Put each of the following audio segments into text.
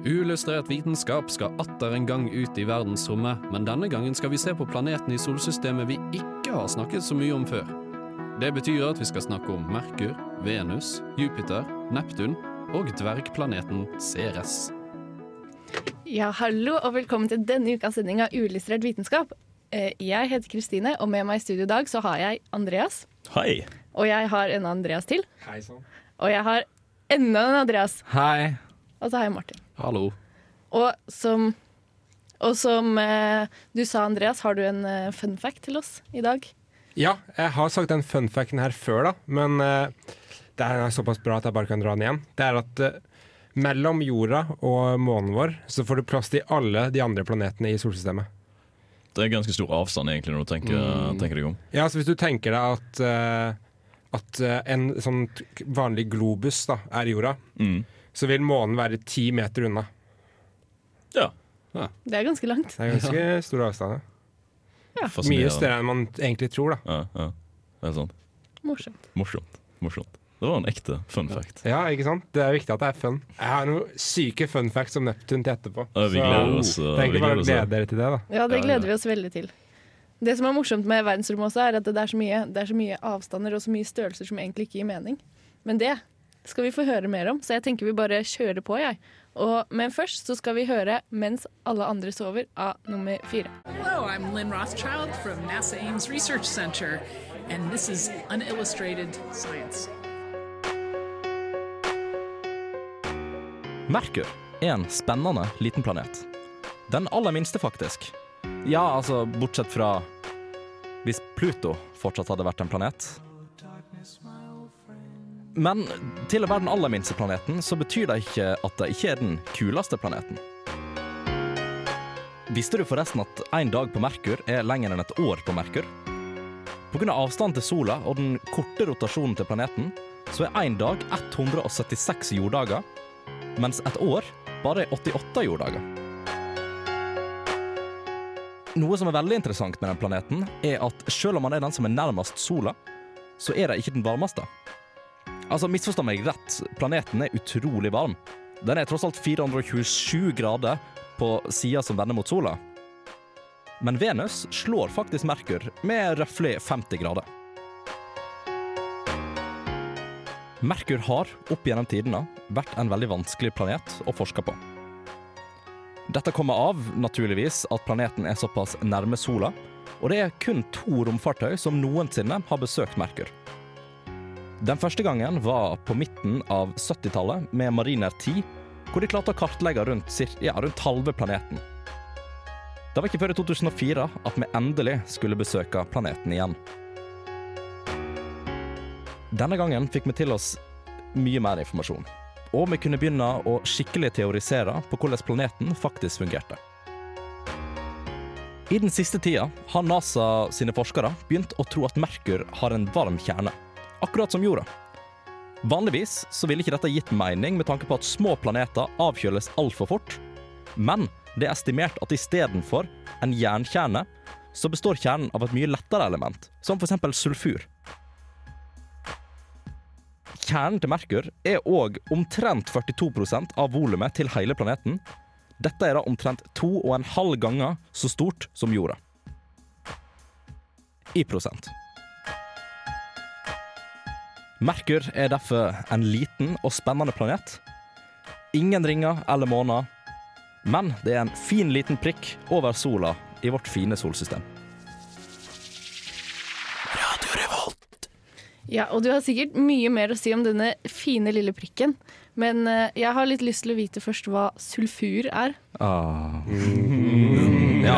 Uillustrert vitenskap skal atter en gang ut i verdensrommet, men denne gangen skal vi se på planeten i solsystemet vi ikke har snakket så mye om før. Det betyr at vi skal snakke om Merkur, Venus, Jupiter, Neptun og dvergplaneten Ceres. Ja, hallo og velkommen til denne ukas sending av Uillustrert vitenskap. Eh, Jeg heter Kristine, og med meg i studio i dag så har jeg Andreas. Hei. Og jeg har en Andreas til. Hei sann. Og jeg har enda en Andreas. Hei. Og så har jeg Martin. Hallo. Og som, og som eh, du sa, Andreas, har du en eh, fun fact til oss i dag? Ja, jeg har sagt den fun facten her før, da, men eh, det er såpass bra at jeg bare kan dra den igjen. Det er at eh, mellom jorda og månen vår så får du plass til alle de andre planetene i solsystemet. Det er ganske stor avstand egentlig når du tenker, Mm. tenker deg om. Ja, så Hvis du tenker deg at, eh, at eh, en sånn vanlig globus da, er jorda, Mm. Så vil månen være ti meter unna. Ja. Det er ganske langt. Det er ganske stor avstand. ja. Mye større enn man egentlig tror. da Ja, ja. Det er sant. Morsomt. Morsomt. Morsomt. Det var en ekte fun fact. Ja, ikke sant? Det er viktig at det er fun. Jeg har noen syke fun facts om Neptun til etterpå. Ja, vi gleder oss, Så, det er egentlig bare å ja. glede dere til det. da Ja, det Ja, gleder ja. vi oss veldig til. Det som er morsomt med verdensrommet også, er at det er så mye, det er så mye avstander og så mye størrelser som egentlig ikke gir mening. Men det skal vi få høre mer om, så jeg tenker vi bare kjører på, jeg. Og, men først så skal vi høre 'Mens alle andre sover' av nummer fire. Hello, I'm Lynn Rothschild from NASA Ames Research Center, and this is Unillustrated Science. Merkur er en spennende liten planet. Den aller minste, faktisk. Ja, altså, bortsett fra hvis Pluto fortsatt hadde vært en planet. Men til å være den aller minste planeten, så betyr det ikke at det ikke er den kuleste planeten. Visste du forresten at én dag på Merkur er lenger enn et år på Merkur? Pga. avstanden til sola og den korte rotasjonen til planeten, så er én dag 176 jorddager, mens et år bare er 88 jorddager. Noe som er veldig interessant med den planeten, er at selv om han er den som er nærmest sola, så er det ikke den varmeste. Altså, misforstå meg rett, planeten er utrolig varm. Den er tross alt 427 grader på sida som vender mot sola. Men Venus slår faktisk Merkur med røftlig 50 grader. Merkur har opp gjennom tidene vært en veldig vanskelig planet å forske på. Dette kommer av, naturligvis, at planeten er såpass nærme sola, og det er kun to romfartøy som noensinne har besøkt Merkur. Den første gangen var på midten av 70-tallet med Mariner 10, hvor de klarte å kartlegge rundt, ja, rundt halve planeten. Det var ikke før i 2004 at vi endelig skulle besøke planeten igjen. Denne gangen fikk vi til oss mye mer informasjon. Og vi kunne begynne å skikkelig teorisere på hvordan planeten faktisk fungerte. I den siste tida har NASA sine forskere begynt å tro at Merkur har en varm kjerne, akkurat som jorda. Vanligvis så ville ikke dette gitt mening med tanke på at små planeter avkjøles altfor fort, men det er estimert at istedenfor en jernkjerne, så består kjernen av et mye lettere element, som f.eks. sulfur. Kjernen til Merkur er òg omtrent 42% av volumet til hele planeten. Dette er da omtrent to og en halv ganger så stort som jorda. I prosent. Merkur er derfor en liten og spennende planet. Ingen ringer eller måner, men det er en fin liten prikk over sola i vårt fine solsystem. Radio Revolt. Ja, og du har sikkert mye mer å si om denne fine lille prikken. Men eh, jeg har litt lyst til å vite først hva sulfur er. Ja,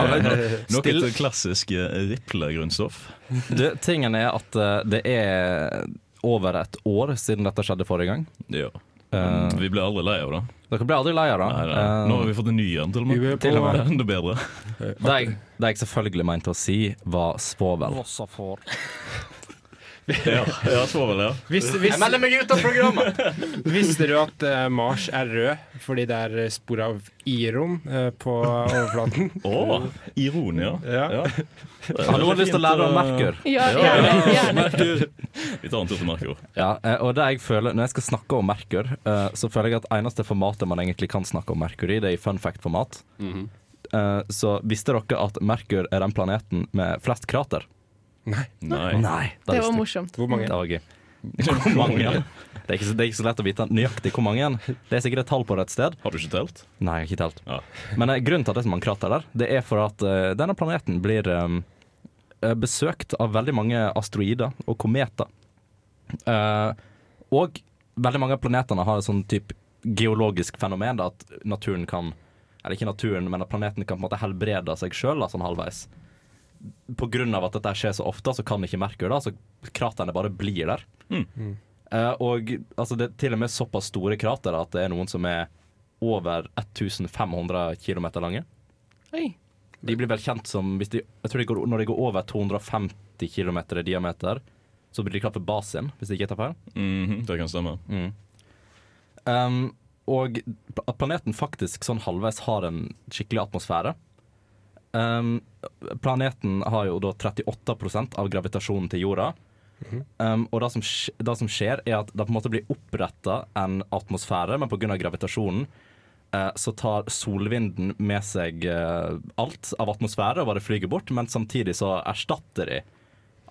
men, Noe Still- et klassisk riplegrunnstoff. Tingen er at eh, det er over et år siden dette skjedde forrige gang. Ja. Uh, Vi ble aldri lei av det. Dere ble aldri lei av det. Nei, nei. Uh, Nå har vi fått en ny en, til og med. Vi på- Til og med. Enda bedre. det, jeg, det jeg selvfølgelig mente å si, var svovel. Ja, ja svovel, ja. Vis, vis, meg ut av programmet! visste du at uh, Mars er rød fordi det er spor av iron uh, på overflaten? Å, iron, ja. Ja. Har noen lyst til å lære om Merkur? Ja, gjerne. gjerne. Merkur. Vi tar en tur til Merkur. Ja, eh, og det jeg føler Når jeg skal snakke om Merkur, uh, så føler jeg at eneste formatet man egentlig kan snakke om Merkur i, det er i fun fact-format. Eh, Så visste dere at Merkur er den planeten med flest krater? Nei. Nei. Det visste var morsomt. Hvor mange? Det var gøy. Hvor mange? Det er, ikke så, det er ikke så lett å vite nøyaktig hvor mange. Det er sikkert et tall på det et sted. Har du ikke telt? Nei, jeg har ikke telt. Ja. Men eh, grunnen til at det er så mange krater der, det er for at eh, denne planeten blir eh, eh, besøkt av veldig mange asteroider og kometer. Eh, og veldig mange av planetene har et sånn type geologisk fenomen da, at naturen kan Eller ikke naturen, men at planeten kan på en måte helbrede seg sjøl sånn halvveis. Av at dette skjer så ofte, så kan ikke Merkur det. så kraterne bare blir der. Mm. Eh, og altså, det er til og med såpass store krater at det er noen som er over 1500 km lange. Oi. De blir vel kjent som hvis de, jeg tror de går, Når de går over 250 km i diameter, så blir de kalt for basin, hvis jeg ikke tar feil. Mhm, det kan stemme. Um, og at planeten faktisk sånn halvveis har en skikkelig atmosfære. Um, planeten har jo da 38% av gravitasjonen til jorda. Um, og det som, det som skjer, er at det på en måte blir oppretta en atmosfære, men pga. gravitasjonen uh, så tar solvinden med seg uh, alt av atmosfære og bare flyger bort, men samtidig så erstatter de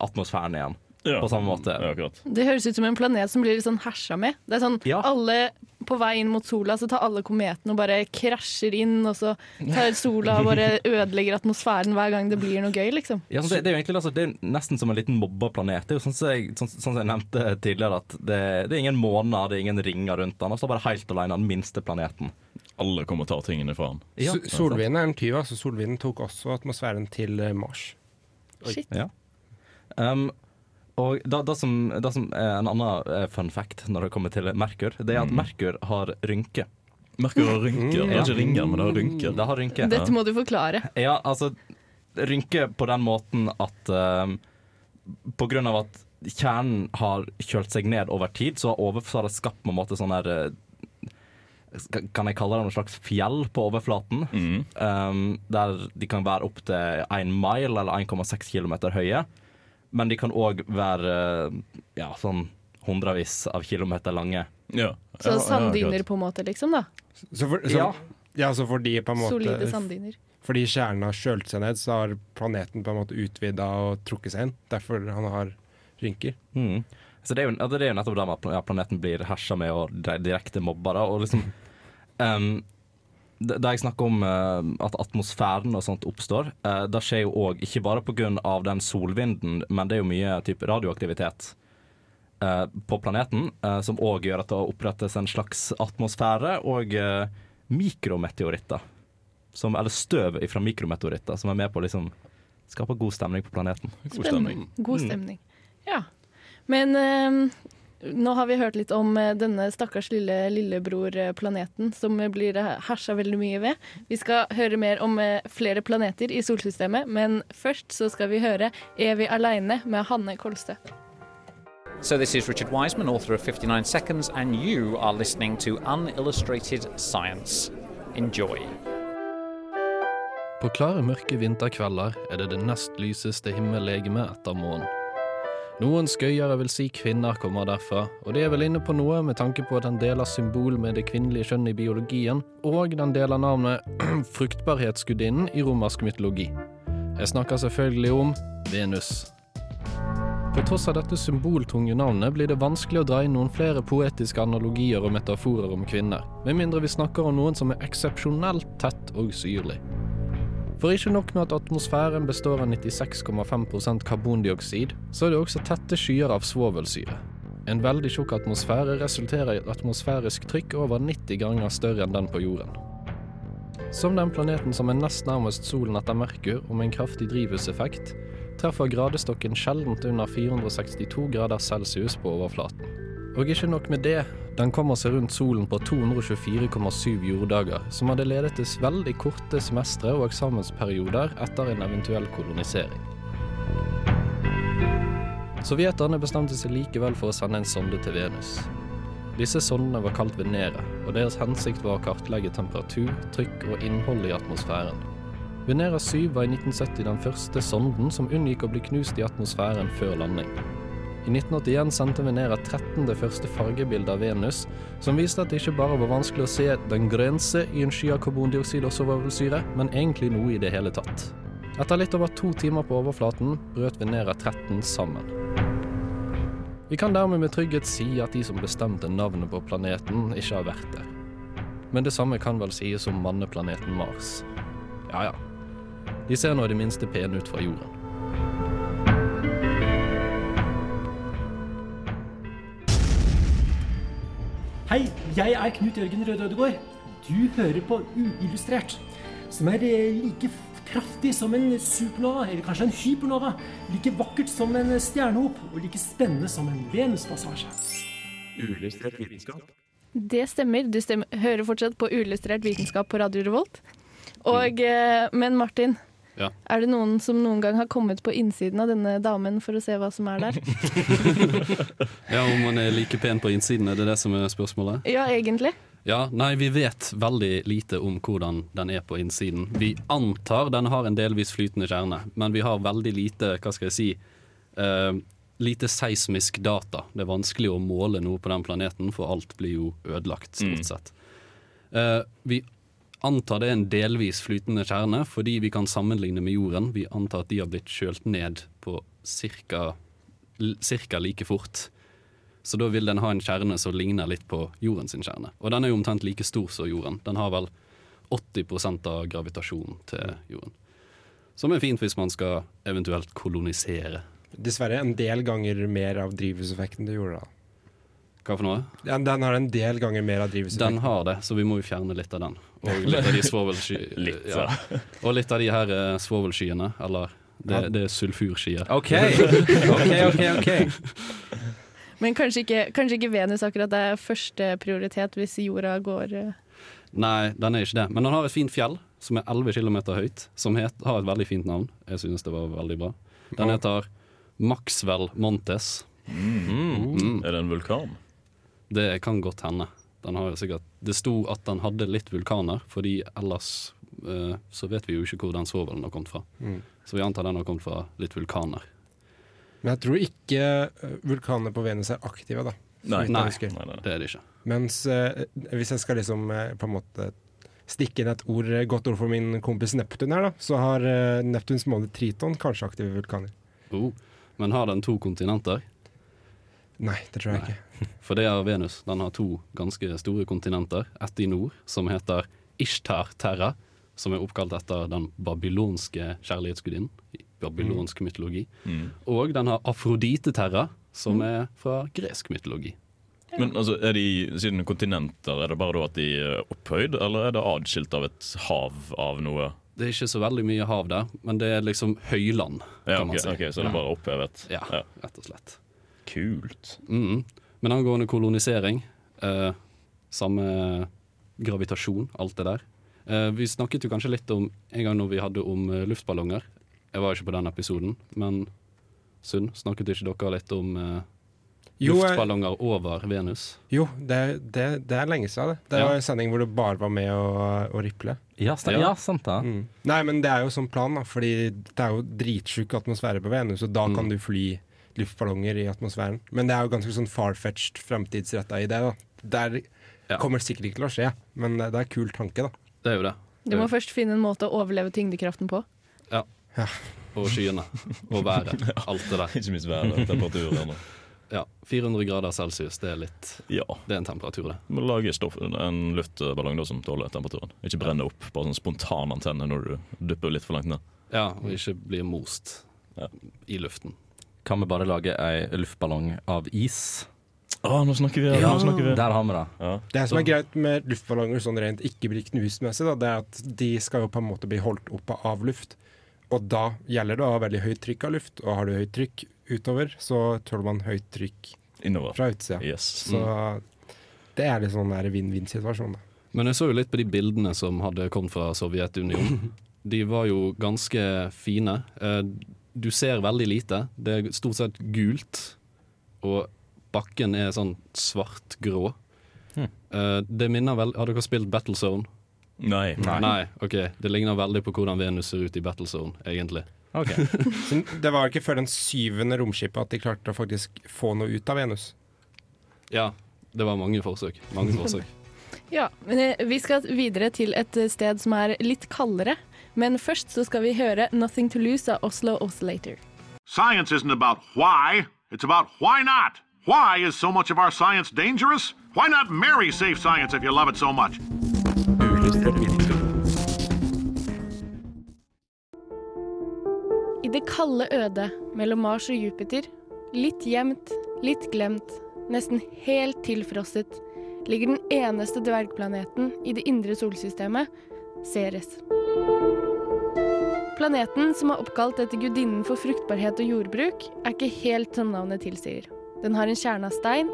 atmosfæren igjen. Ja. På samme måte. Ja. Det høres ut som en planet som blir litt sånn hersa med. Det er sånn Ja. alle På vei inn mot sola så tar alle kometene og bare krasjer inn, og så tar sola og bare ødelegger atmosfæren hver gang det blir noe gøy, liksom. Ja, det, det er jo egentlig altså, det er nesten som en liten mobba planet. Det er jo sånn som jeg, sånn, sånn som jeg nevnte tidligere, at det, det er ingen måner, det er ingen ringer rundt den. Og så bare helt alene den minste planeten. Alle kommer og tar tingene fra han. Ja, Solvinden er en tyv. altså Solvinden tok også atmosfæren til Mars. Mars. Shit. Ja. Um, og da, da som, da som er en annen eh, fun fact når det kommer til Merkur, det er at Merkur har rynke. Merkur har rynker. Det Ja. er ikke ringer, men det har rynker. Det har rynke. Dette må du forklare. Ja, altså Rynke på den måten at um, På grunn av at kjernen har kjølt seg ned over tid, så har overflaten skapt på en måte sånn her eh, Kan jeg kalle det noen slags fjell på overflaten? Mm. Um, der de kan være opptil 1 mile eller 1,6 km høye. Men de kan òg være eh, ja, sånn hundrevis av kilometer lange. Ja. Så sanddyner på en måte, liksom, da. Så, for, så, Ja. ja. så fordi på en måte Solide sanddyner. Fordi kjernen har kjølt seg ned, så har planeten på en måte utvida og trukket seg inn. Derfor han har rynker. Mm. Så det er, jo, det er jo nettopp det med at planeten blir hersa med og direkte mobba. Da, og liksom um, det jeg snakker om eh, at atmosfæren og sånt oppstår, uh, det skjer jo òg ikke bare pga. den solvinden, men det er jo mye typ radioaktivitet eh, på planeten eh, som òg gjør at det opprettes en slags atmosfære og eh, mikrometeoritter. Som, eller støv fra mikrometeoritter som er med på å liksom skape god stemning på planeten. God stemning. God Mm. Ja. Men eh, nå har vi hørt litt om eh, denne stakkars lille lillebror-planeten som blir eh, hersa veldig mye ved. Vi skal høre mer om eh, flere planeter i solsystemet, men først så skal vi høre 'Er vi aleine?' med Hanne Kolstø. So, this is Richard Wiseman, author of 59 Seconds, and you are listening to Unillustrated Science. Enjoy. På klare, mørke vinterkvelder er det det nest lyseste himmellegemet etter månen. Noen skøyere vil si kvinner kommer derfra, og det er vel inne på noe med tanke på at den deler symbol med det kvinnelige kjønn i biologien, og den deler navnet fruktbarhetsgudinnen i romersk mytologi. Jeg snakker selvfølgelig om Venus. På tross av dette symboltunge navnet blir det vanskelig å dra inn noen flere poetiske analogier og metaforer om kvinner, med mindre vi snakker om noen som er eksepsjonelt tett og syrlig. For ikke nok med at atmosfæren består av 96,5% karbondioksid, så er det også tette skyer av svovelsyre. En veldig tjukk atmosfære resulterer i et atmosfærisk trykk over 90 ganger større enn den på jorden. Som den planeten som er nest nærmest solen etter Merkur, og med en kraftig drivhuseffekt, treffer gradestokken sjeldent under 462 grader celsius på overflaten. Og ikke nok med det, den kommer seg rundt solen på 224,7 jorddager, som hadde ledet til veldig korte semestre og eksamensperioder etter en eventuell kolonisering. Sovjeterne bestemte seg likevel for å sende en sonde til Venus. Disse sondene var kalt Venere, og deres hensikt var å kartlegge temperatur, trykk og innhold i atmosfæren. Venera 7 var i 1970 den første sonden som unngikk å bli knust i atmosfæren før landing. I 1981 sendte Venera 13. det første fargebildet av Venus, som viste at det ikke bare var vanskelig å se den grense i en sky av karbondioksid og svovelsyre, men egentlig noe i det hele tatt. Etter litt over to timer på overflaten brøt Venera 13 sammen. Vi kan dermed med trygghet si at de som bestemte navnet på planeten, ikke har vært der. Men det samme kan vel sies om manneplaneten Mars. Ja ja. De ser nå i det minste pene ut fra jorden. Hei, jeg er Knut Jørgen Røde Ødegård. Du hører på Uillustrert, som er eh, like kraftig som en supernova, eller kanskje en hypernova. Like vakkert som en stjernehop, og like spennende som en Venuspassasje. Uillustrert vitenskap. Det stemmer. Du stemmer. hører fortsatt på uillustrert vitenskap på Radio Revolt. Og, eh, men Martin, Ja. er det noen som noen gang har kommet på innsiden av denne damen for å se hva som er der? Ja, Om man er like pen på innsiden, er det det som er spørsmålet? Ja, egentlig. Ja, Nei, vi vet veldig lite om hvordan den er på innsiden. Vi antar den har en delvis flytende kjerne, men vi har veldig lite, hva skal jeg si, uh, lite seismisk data. Det er vanskelig å måle noe på den planeten, for alt blir jo ødelagt, stort sett. Uh, vi antar det er en delvis flytende kjerne, fordi vi kan sammenligne med jorden. Vi antar at de har blitt kjølt ned på cirka, like fort. Så da vil den ha en kjerne som ligner litt på jorden sin kjerne. Og den er jo omtrent like stor som jorden. Den har vel 80% av gravitasjonen til jorden. Som er fint hvis man skal eventuelt kolonisere. Dessverre en del ganger mer av drivhuseffekten du gjorde da. Hva for noe? Den, den har en del ganger mer av Den har det, så vi må jo fjerne litt av den. Og litt av de svovelsky... Litt, ja. Og litt av de her uh, svovelskyene, eller det, det er sulfurskyer. OK, OK, OK. ok Men kanskje ikke, kanskje ikke Venus akkurat er første prioritet hvis jorda går uh... Nei, den er ikke det. Men den har et fint fjell som er 11 km høyt, som het, har et veldig fint navn. Jeg synes det var veldig bra. Den heter Maxwell Montes. Mm. Er det en vulkan? Det kan godt hende. Den har jo sikkert Det sto at den hadde litt vulkaner, fordi ellers eh, så vet vi jo ikke hvor den svovelen har kommet fra. Mm. Så vi antar den har kommet fra litt vulkaner. Men jeg tror ikke vulkaner vulkanene på Venus er aktive, da. Nei. Nei. Nei, nei. Det er det ikke. Mens eh, hvis jeg skal liksom eh, på en måte stikke inn et ord, eh, godt ord for min kompis Neptun her, da, så har eh, Neptuns måne Triton kanskje aktive vulkaner. Oh. Men har den to kontinenter? Nei, det tror jeg Nei. ikke. For det er Venus. Den har to ganske store kontinenter. Ett i nord, som heter Ishtar Terra, som er oppkalt etter den babylonske kjærlighetsgudinnen i babylonsk mytologi. Mm. Og den har Afrodite Terra, som er fra gresk mytologi. Men altså, er de, siden kontinenter, er det bare da at de er opphøyd, eller er det adskilt av et hav av noe? Det er ikke så veldig mye hav der, men det er liksom høyland, Ja, okay, man ok, si. ok, så det er bare opphevet? Ja, Ja. rett og slett. Kult. Mhm. Men angående kolonisering, eh, samme gravitasjon, alt det der. Eh, vi snakket jo kanskje litt om en gang når vi hadde om eh, luftballonger. Jeg var ikke på den episoden, men Sunn, snakket ikke dere litt om eh, Jo, luftballonger over Venus? jo det, det, det er lenge siden, det. Det Ja. var en sending hvor du bare var med å, å riple. Ja, Ja. ja, sant det. Mm. Nei, men det er jo sånn plan, da, fordi det er jo dritsjuk atmosfære på Venus, og da Mm. kan du fly luftballonger i atmosfæren. Men det er jo ganske sånn far-fetched framtidsretta idé, da. Det Ja. kommer sikkert ikke til å skje, men det det er en kul tanke, da. Det er jo det. Du må først finne en måte å overleve tyngdekraften på. Og skyene. Og været. Alt det der. Ikke minst været, temperaturen. Ja, 400 grader celsius, det er litt Ja. Det er en temperatur, det. Du må lage stoff, en luftballong da, som tåler temperaturen. Ikke brenne opp Bare sånn spontan antenne når du dupper litt for langt ned. Ja, og ikke bli most Ja. i luften. Kan vi bare lage ei luftballong av is? Å, nå snakker vi! Nå snakker vi. Der har vi det. Ja. Det som er greit med luftballonger sånn rent ikke blir knustmessig, da, det er at de skal jo på en måte bli holdt oppe av luft. Og da gjelder det å ha veldig høyt trykk av luft, og har du høyt trykk utover, så tåler man høyt trykk Innover. fra utsida. Yes. Så det er litt sånn vinn-vinn-situasjon, da. Men jeg så jo litt på de bildene som hadde kommet fra Sovjetunionen. De var jo ganske fine. Du ser veldig lite. Det er stort sett gult, og bakken er sånn svart-grå. Eh, det minner vel Har dere spilt Battlezone? Nei. Nei. ok. Det ligner veldig på hvordan Venus ser ut i Battlezone, egentlig. Okay. Så det var ikke før den syvende romskipet at de klarte å faktisk få noe ut av Venus. Ja, det var mange forsøk. Mange forsøk. Ja, men eh, vi skal videre til et sted som er litt kaldere. Men først så skal vi høre 'Nothing to Lose' av Oslo Oscillator. Science isn't about why, it's about why not. Why is so much of our science dangerous? Why not marry safe science if you love it so much? I det kalde ødet mellom Mars og Jupiter, litt gjemt, litt glemt, nesten helt tilfrosset, ligger den eneste dvergplaneten i det indre solsystemet, Ceres. Planeten, som er oppkalt etter gudinnen for fruktbarhet og jordbruk, er ikke helt som navnet tilsier. Den har en kjerne av stein,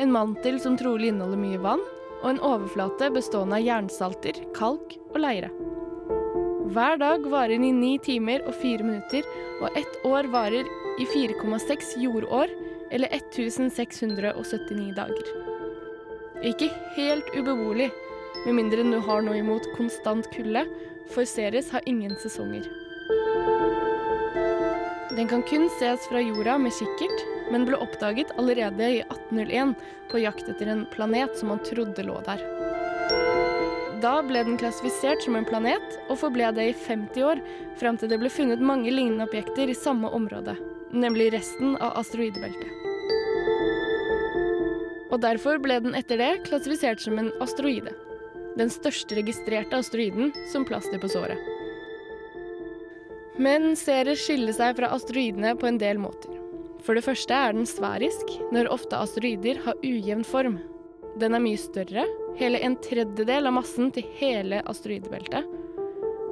en mantel som trolig inneholder mye vann, og en overflate bestående av jernsalter, kalk og leire. Hver dag varer den i ni timer og fire minutter, og ett år varer i 4,6 jordår, eller 1679 dager. Ikke helt ubeboelig, med mindre du har noe imot konstant kulde, for Ceres har ingen sesonger. Den kan kun ses fra jorda med kikkert, men ble oppdaget allerede i 1801 på jakt etter en planet som man trodde lå der. Da ble den klassifisert som en planet, og forble det i 50 år, fram til det ble funnet mange lignende objekter i samme område, nemlig resten av asteroidebeltet. Og derfor ble den etter det klassifisert som en asteroide. Den største registrerte asteroiden som plaster på såret. Men Ceres skiller seg fra asteroidene på en del måter. For det første er den sverisk, når ofte asteroider har ujevn form. Den er mye større, hele en tredjedel av massen til hele asteroidebeltet.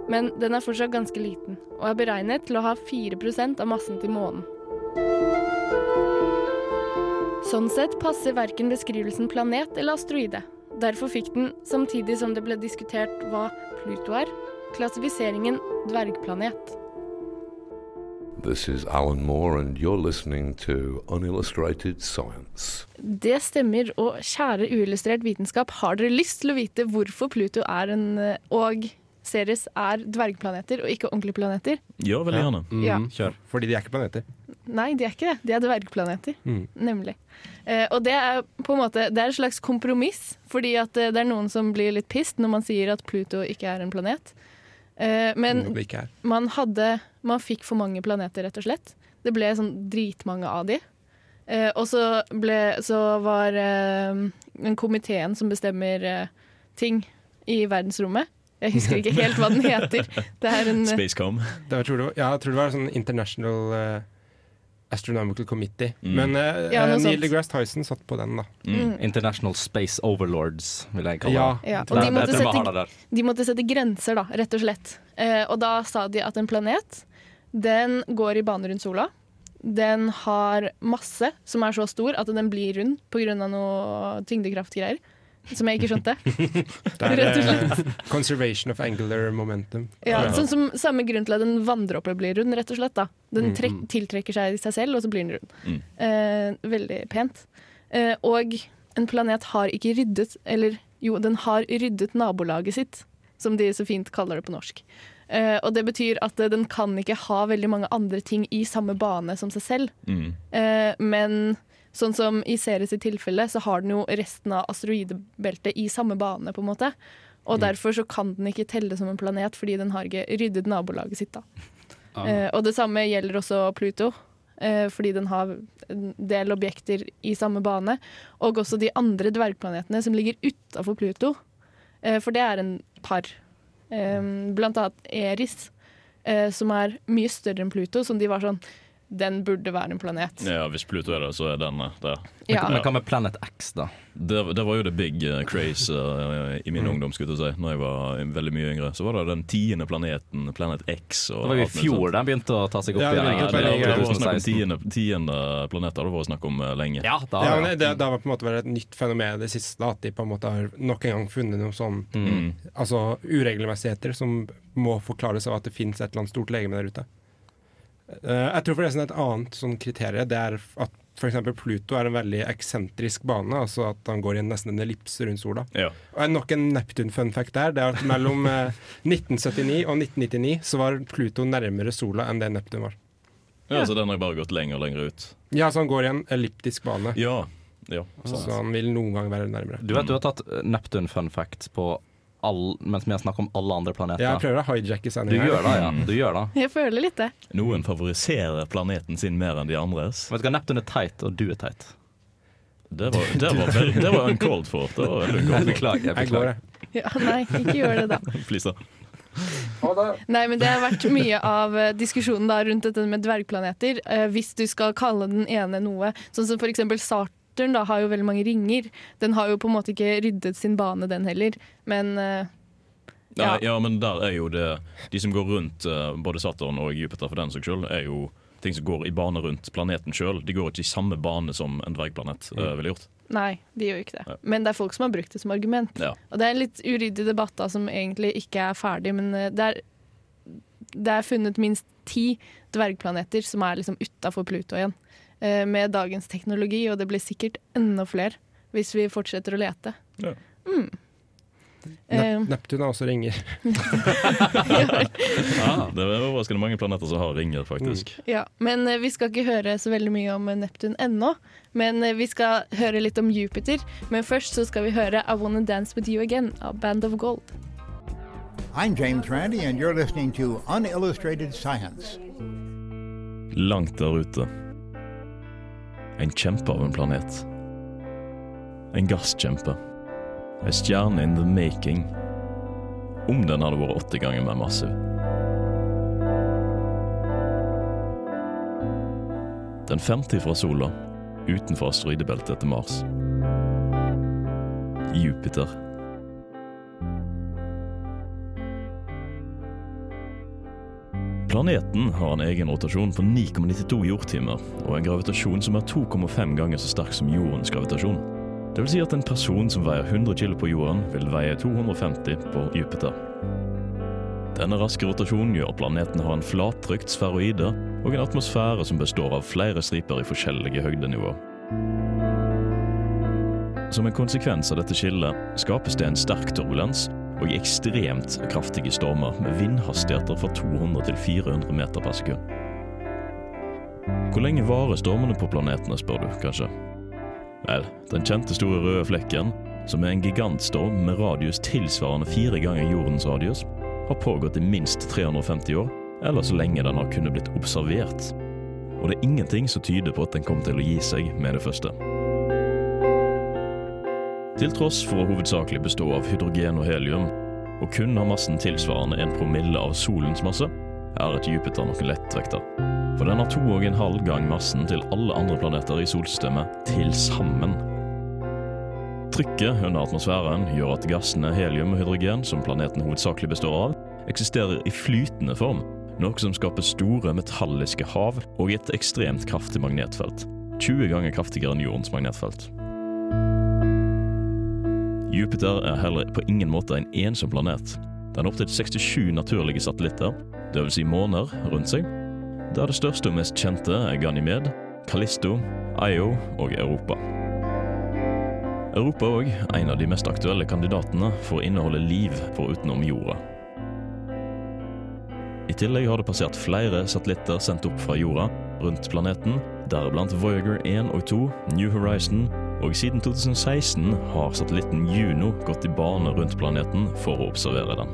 Men den er fortsatt ganske liten, og er beregnet til å ha 4 av massen til månen. Sånn sett passer verken beskrivelsen planet eller asteroide. Derfor fikk den, samtidig som det ble diskutert hva Pluto er, klassifiseringen dvergplanet. This is Alan Moore, and you're listening to Unillustrated Science. Det stemmer, og kjære uillustrert vitenskap, har dere lyst til å vite hvorfor Pluto er en og Ceres er dvergplaneter og ikke ordentlige planeter? Ja, veldig gjerne. Ja. Kjør. Fordi de er ikke planeter. Nei, de er ikke det. De er dvergplaneter. Mm. Nemlig. Eh, og det er på en måte Det er et slags kompromiss, fordi at eh, det er noen som blir litt pissed når man sier at Pluto ikke er en planet. Eh, men man hadde Man fikk for mange planeter, rett og slett. Det ble sånn dritmange av de. Eh, og så, ble, så var eh, den komiteen som bestemmer eh, ting i verdensrommet Jeg husker ikke helt hva den heter. Det er en Spacecom. Det var, ja, jeg tror det var sånn International eh, Astronomical Committee. Mm. Men uh, Ja, eh, Neil deGrasse Tyson satt på den, da. Mm. International Space Overlords, vil jeg kalle Ja. det. ja, og de måtte, det sette, de måtte sette grenser, da, rett og slett. Uh, og da sa de at en planet, den går i bane rundt sola. Den har masse som er så stor at den blir rund pga. noe tyngdekraftgreier. Som jeg ikke skjønte. Det er Rett og slett. Conservation of Angular Momentum. Ja, sånn som Samme grunn til at en vanndråpe blir rund, rett og slett. da. Den trekk, mm. tiltrekker seg seg selv, og så blir den rund. Mm. Eh, veldig pent. Eh, og en planet har ikke ryddet Eller jo, den har ryddet nabolaget sitt, som de så fint kaller det på norsk. Uh, og det betyr at uh, den kan ikke ha veldig mange andre ting i samme bane som seg selv. Mm. Uh, men sånn som i Ceres i tilfelle, så har den jo resten av asteroidebeltet i samme bane, på en måte. Og derfor så kan den ikke telle som en planet, fordi den har ikke ryddet nabolaget sitt. da. Ah. Eh, og det samme gjelder også Pluto, eh, fordi den har en del objekter i samme bane. Og også de andre dvergplanetene som ligger utafor Pluto, eh, for det er en par. Eh, blant annet Eris, som er mye større enn Pluto, som de var sånn Den burde være en planet. Ja, Hvis Pluto er det, så er den eh, der. Ja. Men hva med Planet X, da? Det, det var jo the big uh, craze uh, i min Mm. ungdom, skulle jeg si. Når jeg var veldig mye yngre. Så var det den tiende planeten, Planet X. Og Det var jo i fjor den begynte å ta seg opp Ja, igjen. det Ja, det, det, var snakk om 2016. tiende, tiende planeter. Det var snakk om lenge. Ja, da, Ja, ja. det, det har på en måte vært et nytt fenomen i det siste, da, at de på en måte har nok en gang funnet noen sånn Mm. altså, uregelmessigheter som må forklares av at det finnes et eller annet stort legeme der ute. Eh, jeg tror forresten et annet sånn kriterium Det er at f.eks. Pluto er en veldig eksentrisk bane, altså at han går i nesten en ellipse rundt sola. Ja. Og nok en Neptun-fun fact der. Det er at mellom eh, 1979 og 1999 så var Pluto nærmere sola enn det Neptun var. Ja, Så den har bare gått lenger og lenger ut. Ja, så han går i en elliptisk bane. Ja, ja. Så han vil noen gang være nærmere. Du vet du har tatt Neptun fun facts på all, mens vi har snakket om alle andre planeter. Jeg prøver å hijacke Du sendinga. gjør det, ja. Du gjør det. Jeg føler litt det. Noen favoriserer planeten sin mer enn de andres. Vet du hva, Neptun er teit, og du er teit. Det var, det var, vel- det var uncalled for. Det var uncalled for. Beklager. Jeg beklager. jeg. Ja, nei, ikke gjør det, da. Please, da. Nei, men Det har vært mye av eh, diskusjonen da rundt dette med dvergplaneter. Eh, hvis du skal kalle den ene noe, sånn som eksempel Saturn da, har jo veldig mange ringer. Den har jo på en måte ikke ryddet sin bane, den heller. Men uh, Ja. ja, men der er jo det De som går rundt uh, både Saturn og Jupiter for den saks skyld, er jo ting som går i bane rundt planeten sjøl. De går ikke i samme bane som en dvergplanet uh, ville gjort. nei, de gjør ikke det. Men det er folk som har brukt det som argument. Ja. Og det er en litt uryddig debatt da, som egentlig ikke er ferdig, men det er, det er funnet minst ti dvergplaneter som er liksom utafor Pluto igjen. Eh, Med dagens teknologi, og det blir sikkert enda flere hvis vi fortsetter å lete. Ja. Mm. Eh, Nep Neptun har også ringer. Ah, det er overraskende mange planeter som har ringer, faktisk. Ja, men eh, vi skal ikke høre så veldig mye om eh, Neptun ennå. Men eh, vi skal høre litt om Jupiter. Men først så skal vi høre I Wanna Dance With You Again av Band of Gold. I'm James Randy, and you're listening to Unillustrated Science. Langt der ute. En kjempe av en planet. En gasskjempe. En stjerne in the making. Om den hadde vært åtte ganger mer massiv. Den femte fra sola, utenfor asteroidebeltet etter Mars. Jupiter. Planeten har en egen rotasjon på 9,92 jordtimer, og en gravitasjon som er 2,5 ganger så sterk som jordens gravitasjon. Det vil si at en person som veier 100 kg på jorden, vil veie 250 på Jupiter. Denne raske rotasjonen gjør at planeten har en flattrykt sferoide og en atmosfære som består av flere striper i forskjellige høydenivåer. Som en konsekvens av dette skillet skapes det en sterk turbulens og ekstremt kraftige stormer med vindhastigheter fra 200 til 400 meter per sekund. Hvor lenge varer stormene på planetene, spør du kanskje? Vel, den kjente store røde flekken, som er en gigantstorm med radius tilsvarende fire ganger jordens radius, har pågått i minst 350 år, eller så lenge den har kunnet blitt observert. Og det er ingenting som tyder på at den kommer til å gi seg med det første. Til tross for å hovedsakelig bestå av hydrogen og helium, og kun ha massen tilsvarende en promille av solens masse, er et Jupiter nok lettvekter. For den har to og en halv gang massen til alle andre planeter i solsystemet til sammen. Trykket under atmosfæren gjør at gassene helium og hydrogen, som planeten hovedsakelig består av, eksisterer i flytende form, noe som skaper store metalliske hav og et ekstremt kraftig magnetfelt. 20 ganger kraftigere enn jordens magnetfelt. Jupiter er heller på ingen måte en ensom planet. Den har opptil 67 naturlige satellitter, dvs. Si måner, rundt seg, der det største og mest kjente er Ganymed, Callisto, Io og Europa. Europa er òg en av de mest aktuelle kandidatene for å inneholde liv forutenom jorda. I tillegg har det passert flere satellitter sendt opp fra jorda rundt planeten, deriblant Voyager 1 og 2, New Horizon, og siden 2016 har satellitten Juno gått i bane rundt planeten for å observere den.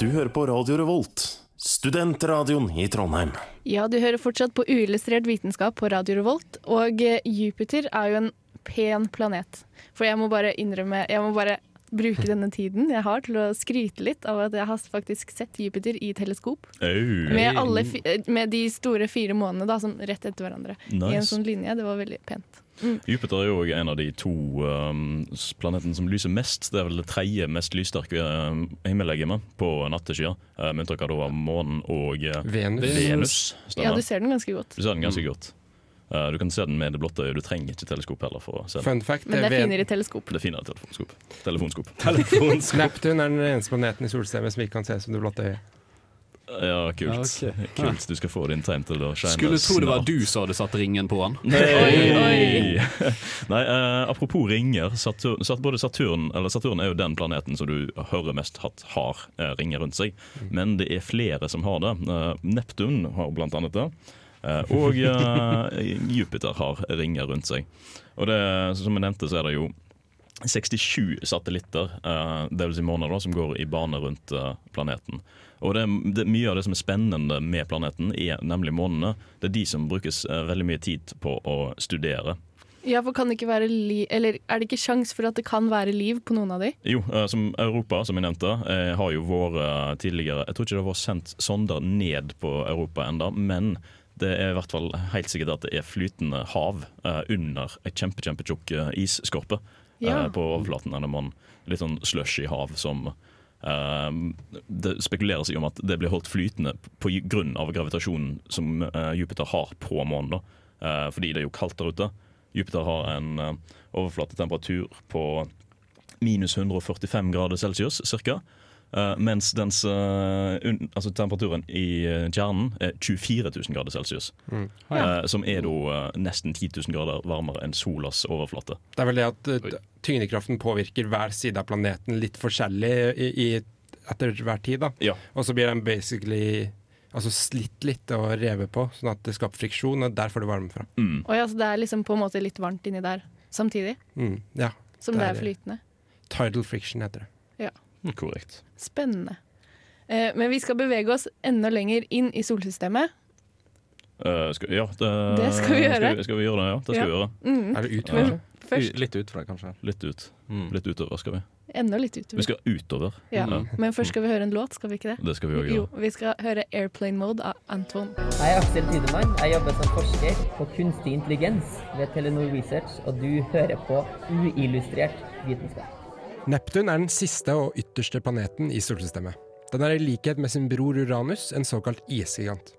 Du hører på Radio Revolt, studentradioen i Trondheim. Ja, du hører fortsatt på uillustrert vitenskap på Radio Revolt, og eh, Jupiter er jo en pen planet. For jeg må bare innrømme, jeg må bare bruke denne tiden jeg har til å skryte litt av at jeg har faktisk sett Jupiter i teleskop. Med, alle, fi- eh, med de store fire månene da, sånn rett etter hverandre. I en sånn linje. Det var veldig pent. Mm. Jupiter er jo en av de to um, planetene som lyser mest. Det er vel det tredje mest lyssterke um, himmellegemet på natteskya, uh, med unntak av månen og uh, Venus. Venus Ja, du ser den ganske godt. Du ser den ganske godt. Eh, du kan se den med det blotte øyet. Du trenger ikke teleskop heller. for å se den. Fun fact Men det er finere i teleskop. Det er finere telefonskop. Telefonskop. Neptun er den eneste planeten i solsystemet som ikke kan ses som det blotte øyet. Ja, kult. Ja, okay. kult. Du skal få din tegn til å shine Skulle tro det var du som hadde satt ringen på han. Nei, Nei uh, apropos ringer. Saturn, Sat- både Saturn, eller Saturn er jo den planeten som du hører mest hatt har eh, ringer rundt seg. Men det er flere som har det. Uh, Neptun har blant annet det. Eh, og eh, Jupiter har ringer rundt seg. Og det, som jeg nevnte, så er det jo 67 satellitter, uh, dvs. Si måneder, da, som går i bane rundt eh, planeten. Og det, det, Mye av det som er spennende med planeten, er nemlig månene. Det er de som brukes eh, veldig mye tid på å studere. Ja, for kan det ikke være li Eller er det ikke sjans for at det kan være liv på noen av de? Jo, eh, som Europa, som jeg nevnte, eh, har jo vært eh, tidligere Jeg tror ikke det har vært sendt sonder ned på Europa enda, men det er i hvert fall helt sikkert at det er flytende hav eh, under ei kjempe, kjempetjukk eh, isskorpe Ja. eh, på overflaten. Eller man, litt sånn slushy hav som eh, Det spekuleres i om at det blir holdt flytende av gravitasjonen som eh, Jupiter har på månen. Eh, fordi det er jo kaldt der ute. Jupiter har en eh, overflatetemperatur på minus 145 grader celsius ca. mens dens, eh, un, altså temperaturen i eh, kjernen er 24 000 grader celsius. Mm. Eh, som er da eh, nesten 10 000 grader varmere enn solas overflate. Det er vel det at uh, tyngdekraften påvirker hver side av planeten litt forskjellig i, i, etter hver tid. da. Ja. Og så blir den basically altså slitt litt og revet på, sånn at det skaper friksjon, og der får du varme fra. Mm. Og ja, så det er liksom på en måte litt varmt inni der samtidig Mm, ja. som det er flytende. Tidal friction heter det. Ja. Korrekt. Spennende. Eh, men vi skal bevege oss enda lenger inn i solsystemet. Eh, skal, ja, det, Det skal vi gjøre. Skal skal vi gjøre det, ja? Det skal Ja. vi gjøre. Mm. Er det ut, Ja. først Litt utfra, kanskje. Litt ut. Litt utover skal vi. enda litt utover. Vi skal utover. Ja. Men først skal vi høre en låt, skal vi ikke det? Det skal vi også gjøre. Jo, vi skal høre 'Airplane Mode' av Anton. Jeg er Aksel Tidemann. Jeg jobber som forsker på kunstig intelligens ved Telenor Research, og du hører på uillustrert vitenskap. Neptun er den siste og ytterste planeten i solsystemet. Den er i likhet med sin bror Uranus en såkalt isgigant.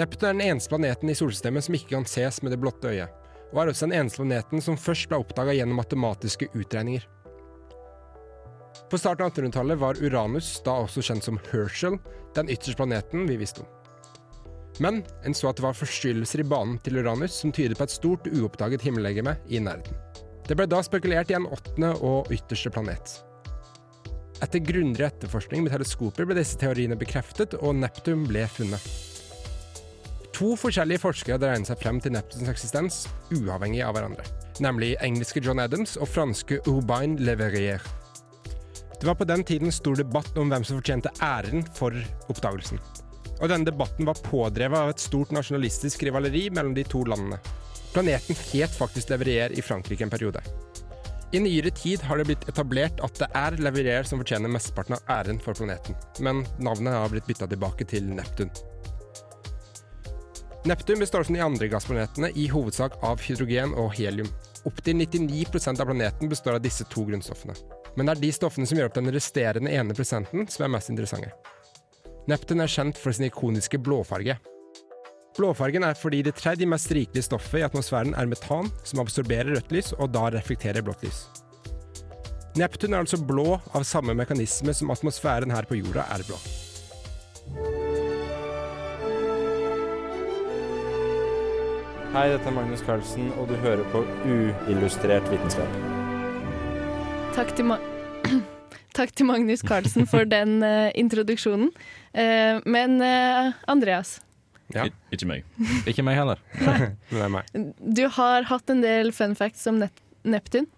Neptun er den eneste planeten i solsystemet som ikke kan ses med det blotte øyet, og er også den eneste planeten som først ble oppdaga gjennom matematiske utregninger. På starten av 1800-tallet var Uranus, da også kjent som Herschel, den ytterste planeten vi visste om. Men en så at det var forstyrrelser i banen til Uranus som tyder på et stort, uoppdaget himmellegeme i nærheten. Det ble da spekulert i en åttende og ytterste planet. Etter grundig etterforskning med teleskoper ble disse teoriene bekreftet, og Neptun ble funnet. To forskjellige forskere hadde regnet seg frem til Neptuns eksistens, uavhengig av hverandre. Nemlig engelske John Adams og franske Urbain Le Verrier. Det var på den tiden stor debatt om hvem som fortjente æren for oppdagelsen. Og denne debatten var pådrevet av et stort nasjonalistisk rivaleri mellom de to landene. Planeten het faktisk Leverier i Frankrike en periode. I nyere tid har det blitt etablert at det er Leverier som fortjener mesteparten av æren for planeten, men navnet har blitt bytta tilbake til Neptun. Neptun består som de andre gassplanetene i hovedsak av hydrogen og helium. Opptil 99% av planeten består av disse to grunnstoffene. Men det er de stoffene som gjør opp den resterende ene prosenten som er mest interessante. Neptun er kjent for sin ikoniske blåfarge. Blåfargen er fordi det tredje mest rikelige stoffet i atmosfæren er metan, som absorberer rødt lys og da reflekterer blått lys. Neptun er altså blå av samme mekanisme som atmosfæren her på jorda er blå. Hei, dette er Magnus Carlsen, og du hører på Uillustrert vitenskap. Takk til, Ma Takk til Magnus Carlsen for den uh, introduksjonen. Uh, men uh, Andreas, Ik ikke meg. Ikke meg heller. er meg. du har hatt en del fun facts om Nep Neptun.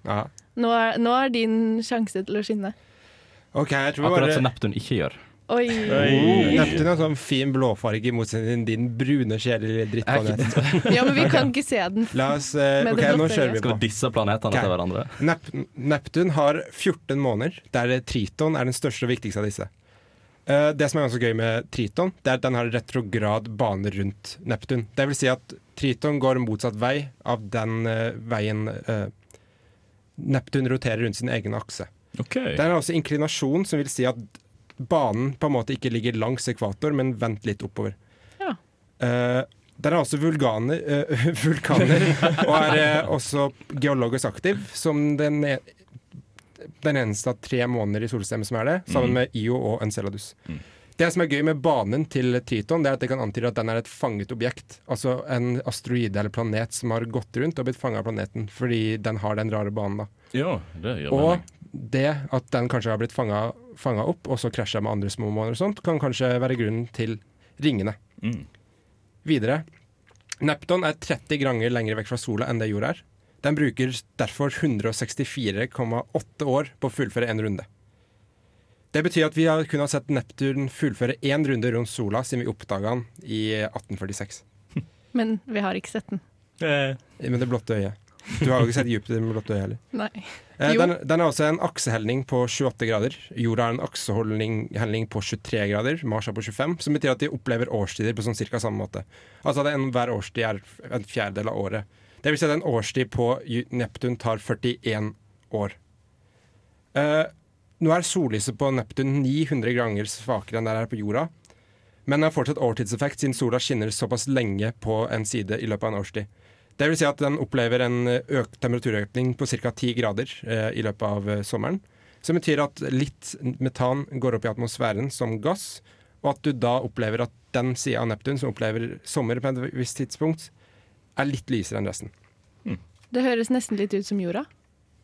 Nå er, nå er din sjanse til å skinne. Okay, jeg tror Akkurat bare... som Neptun ikke gjør. Oi! Oi. Neptun har sånn fin blåfarge i motsetning til din brune, kjedelige drittplanet. Ja, men vi kan ikke se den. La oss uh, Med Ok, det nå kjører vi på. Skal vi disse planetene okay. til hverandre? Nep Neptun har 14 måneder, der Triton er den største og viktigste av disse. Eh, det som er ganske gøy med Triton, det er at den har retrograd bane rundt Neptun. Det vil si at Triton går motsatt vei av den eh, veien eh, Neptun roterer rundt sin egen akse. Okay. Det er også inklinasjon, som vil si at banen på en måte ikke ligger langs ekvator, men vendt litt oppover. Ja. Uh, Den er også vulganer, uh, vulkaner, og er uh, også geologisk aktiv, som den, e- den eneste av tre måneder i solsystemet som er det, sammen Mm. med Io og Enceladus. Det som er gøy med banen til Triton, det er at det kan antyde at den er et fanget objekt. Altså en asteroide eller planet som har gått rundt og blitt fanga av planeten, fordi den har den rare banen. da. Ja, det gir Og mening. det at den kanskje har blitt fanga opp, og så krasja med andre små måneder og sånt, kan kanskje være grunnen til ringene. Mm. Videre. Nepton er 30 ganger lenger vekk fra sola enn det jorda er. Den bruker derfor 164,8 år på å fullføre en runde. Det betyr at vi har kun har sett Neptun fullføre én runde rundt sola siden vi oppdaga den i 1846. Men vi har ikke sett den. Med det blotte øyet. Du har jo ikke sett Jupiter med blotte øye heller. Nei. Eh, Jo. Den, den er også en aksehelning på 28 grader. Jorda har en aksehelning på 23 grader. Mars er på 25, som betyr at de opplever årstider på sånn cirka samme måte. Altså at en, hver årstid er en fjerdedel av året. Det vil si at en årstid på Neptun tar 41 år. Uh, nå er sollyset på Neptun 900 ganger svakere enn det er på jorda. Men det har fortsatt årtidseffekt siden sola skinner såpass lenge på en side i løpet av en årstid. Det vil si at den opplever en økt temperaturøkning på ca. 10 grader eh, i løpet av eh, sommeren. Som betyr at litt metan går opp i atmosfæren som gass, og at du da opplever at den sida av Neptun som opplever sommer på et visst tidspunkt, er litt lysere enn resten. Det høres nesten litt ut som jorda.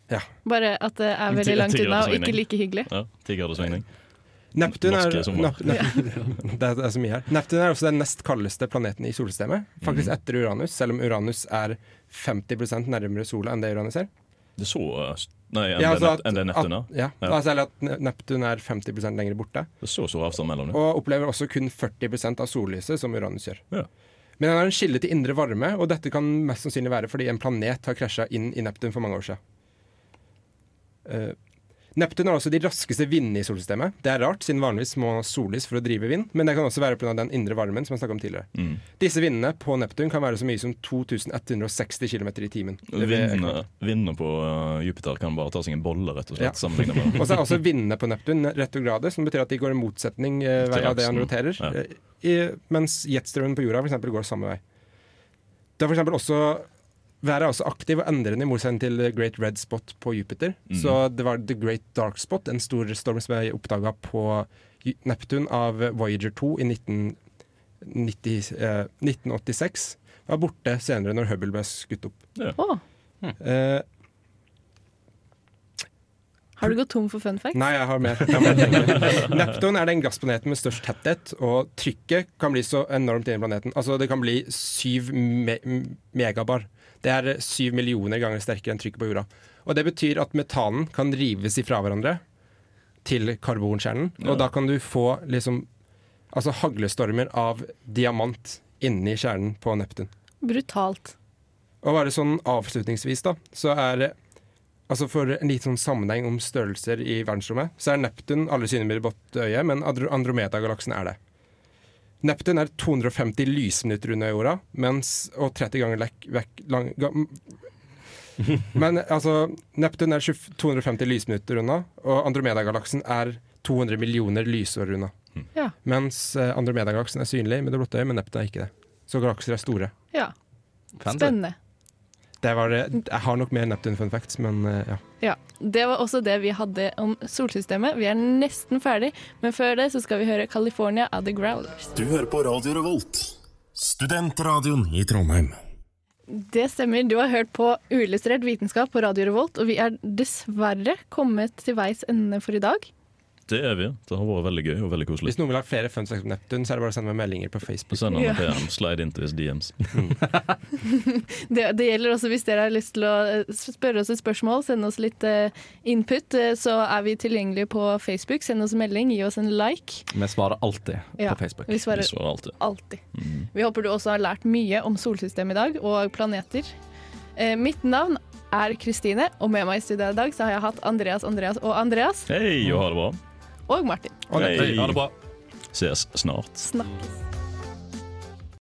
Ja. Bare at det er veldig langt unna og ikke like hyggelig. Ja, ti. Neptun er, det, er, så mye her. Neptun er også den nest kaldeste planeten i solsystemet. Faktisk Mhm. etter Uranus, selv om Uranus er 50 nærmere sola enn det Uranus er. Det så uh, Nei, enn Ja, det, altså at, enn det Neptun er? Ja, ja, Altså, eller at Neptun er 50 lenger borte. Det er så stor avstand mellom dem. Og opplever også kun 40% av sollyset, som Uranus gjør. Ja. Men den er en kilde til indre varme, og dette kan mest sannsynlig være fordi en planet har krasja inn i Neptun for mange år siden. Eh, Neptun har også de raskeste vindene i solsystemet. Det er rart, siden vanligvis må sollys for å drive vind, men det kan også være pga. den indre varmen som jeg snakket om tidligere. Mm. Disse vindene på Neptun kan være så mye som 2160 km i timen. Vindene, vindene på uh, Jupiter kan bare ta seg en bolle, rett og Ja. slett. med Og så er også vindene på Neptun retrograde, som betyr at de går i motsetning eh, hver av det han roterer. Ja. eh, I, mens jetstrømmen på jorda for eksempel, går samme vei. Det er for eksempel også Været er også aktiv og endrende i motsetning til The Great Red Spot på Jupiter. Mm. Så det var The Great Dark Spot, en stor storm som ble oppdaga på Neptun av Voyager 2 i 1990, eh, 1986. Var borte senere når Hubble ble skutt opp. Ja. Å, Eh, har du gått tom for fun facts? Nei, jeg har mer. Neptun er den gassplaneten med størst tetthet, og trykket kan bli så enormt inni planeten. Altså, det kan bli syv me megabar. Det er syv millioner ganger sterkere enn trykket på jorda. Og det betyr at metanen kan rives ifra hverandre til karbonkjernen, Ja. og da kan du få liksom Altså haglestormer av diamant inni kjernen på Neptun. Brutalt. Og bare sånn avslutningsvis, da, så er det Altså For en liten sånn sammenheng om størrelser i verdensrommet, så er Neptun alle synlige med det blotte øyet, men Andromeda-galaksen er det. Neptun er 250 lysminutter unna jorda, mens, og 30 ganger lekk, vekk lang, ga, Men altså, Neptun er 250 lysminutter unna, og Andromeda-galaksen er 200 millioner lysår unna. Ja. Mens eh, Andromeda-galaksen er synlig med det blotte øyet, men Neptun er ikke det. Så galakser er store. Ja. Spennende. Det var det. Jeg har nok mer Neptun fun facts, men eh, ja. Ja, Det var også det vi hadde om solsystemet. Vi er nesten ferdig, men før det så skal vi høre California av The Growlers. Du hører på Radio Revolt, studentradioen i Trondheim. Det stemmer. Du har hørt på uillustrert vitenskap på Radio Revolt, og vi er dessverre kommet til veis ende for i dag. Det er vi. Det har vært veldig gøy og veldig koselig. Hvis noen vil ha flere fun facts om Neptun, så er det bare å sende meg meldinger på Facebook. Send han Ja. en slide into his DMs. Det, det gjelder også hvis dere har lyst til å eh, spørre oss et spørsmål, sende oss litt eh, input, eh, så er vi tilgjengelige på Facebook. Send oss en melding, gi oss en like. Vi svarer alltid Ja, på Facebook. vi svarer- Vi svarer alltid. Alltid. Vi håper du også har lært mye om solsystemet i dag, og planeter. Eh, mitt navn er Kristine, og med meg i studio i dag så har jeg hatt Andreas, Andreas og Andreas. Hei, og ha det bra. Og Martin. Hei. Ha det bra. Ses snart. Snakkes.